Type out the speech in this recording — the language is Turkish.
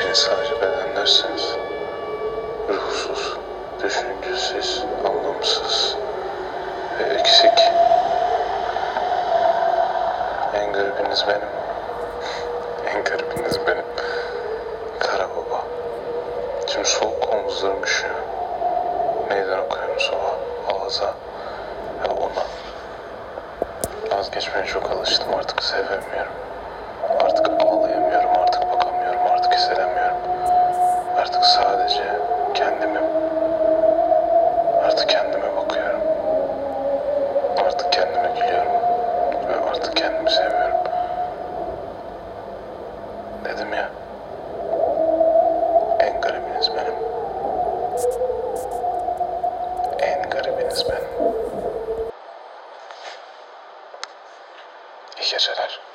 Hepiniz sadece bedenlersiniz. Ruhsuz, düşüncesiz, anlamsız ve eksik. En garibiniz benim. En garibiniz benim. Kara baba. Tüm soğuk omuzlarım üşüyor. Meydan okuyorum soğuğa, ağza ve ona. Vazgeçmeye çok alıştım artık sevemiyorum. Artık sadece kendimi artık kendime bakıyorum. Artık kendime gülüyorum ve artık kendimi seviyorum. Dedim ya. En garibiniz benim. En garibiniz benim. İyi geceler.